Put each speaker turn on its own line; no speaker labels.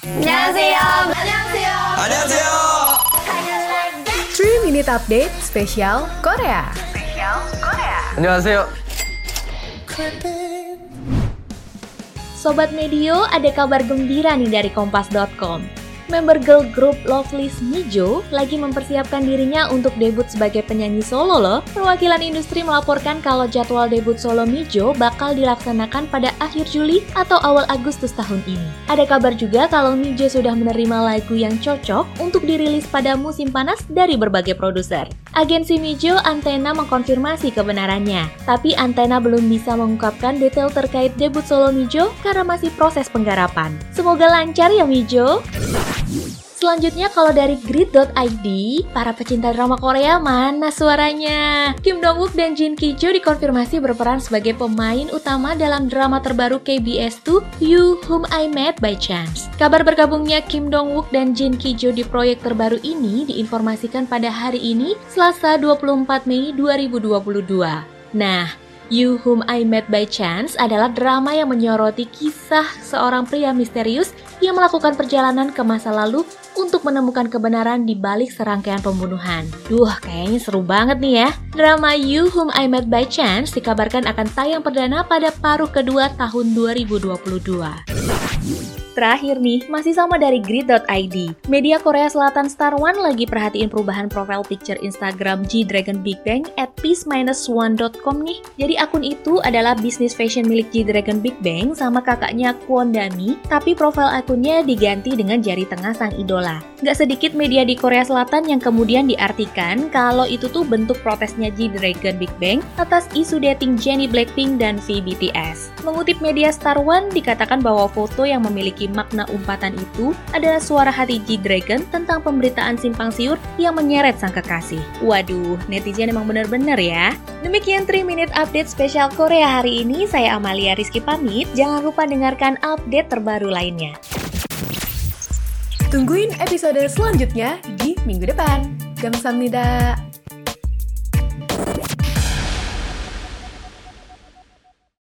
안녕하세요. 안녕하세요.
안녕하세요.
3 Minute Update spesial Korea.
안녕하세요.
Sobat Medio, ada kabar gembira nih dari Kompas.com. Member girl group Loveless Mijo lagi mempersiapkan dirinya untuk debut sebagai penyanyi solo loh. Perwakilan industri melaporkan kalau jadwal debut solo Mijo bakal dilaksanakan pada akhir Juli atau awal Agustus tahun ini. Ada kabar juga kalau Mijo sudah menerima lagu yang cocok untuk dirilis pada musim panas dari berbagai produser. Agensi Mijo Antena mengkonfirmasi kebenarannya, tapi Antena belum bisa mengungkapkan detail terkait debut solo Mijo karena masih proses penggarapan. Semoga lancar ya Mijo. Selanjutnya kalau dari grid.id, para pecinta drama Korea mana suaranya? Kim Dong-wook dan Jin Ki-jo dikonfirmasi berperan sebagai pemain utama dalam drama terbaru KBS 2 You Whom I Met by Chance. Kabar bergabungnya Kim Dong-wook dan Jin Ki-jo di proyek terbaru ini diinformasikan pada hari ini, Selasa 24 Mei 2022. Nah, You Whom I Met by Chance adalah drama yang menyoroti kisah seorang pria misterius yang melakukan perjalanan ke masa lalu untuk menemukan kebenaran di balik serangkaian pembunuhan. Duh, kayaknya seru banget nih ya. Drama You Whom I Met by Chance dikabarkan akan tayang perdana pada paruh kedua tahun 2022. Terakhir nih, masih sama dari grid.id. Media Korea Selatan Star One lagi perhatiin perubahan profile picture Instagram G-Dragon Big Bang at peace-one.com nih. Jadi akun itu adalah bisnis fashion milik G-Dragon Big Bang sama kakaknya Kwon Dami, tapi profil akunnya diganti dengan jari tengah sang idola. Gak sedikit media di Korea Selatan yang kemudian diartikan kalau itu tuh bentuk protesnya G-Dragon Big Bang atas isu dating Jennie Blackpink dan V BTS. Mengutip media Star One, dikatakan bahwa foto yang memiliki makna umpatan itu adalah suara hati G-Dragon tentang pemberitaan simpang siur yang menyeret sang kekasih. Waduh, netizen emang bener-bener ya. Demikian 3 Minute Update spesial Korea hari ini, saya Amalia Rizky pamit. Jangan lupa dengarkan update terbaru lainnya.
Tungguin episode selanjutnya di minggu depan. Gamsamnida.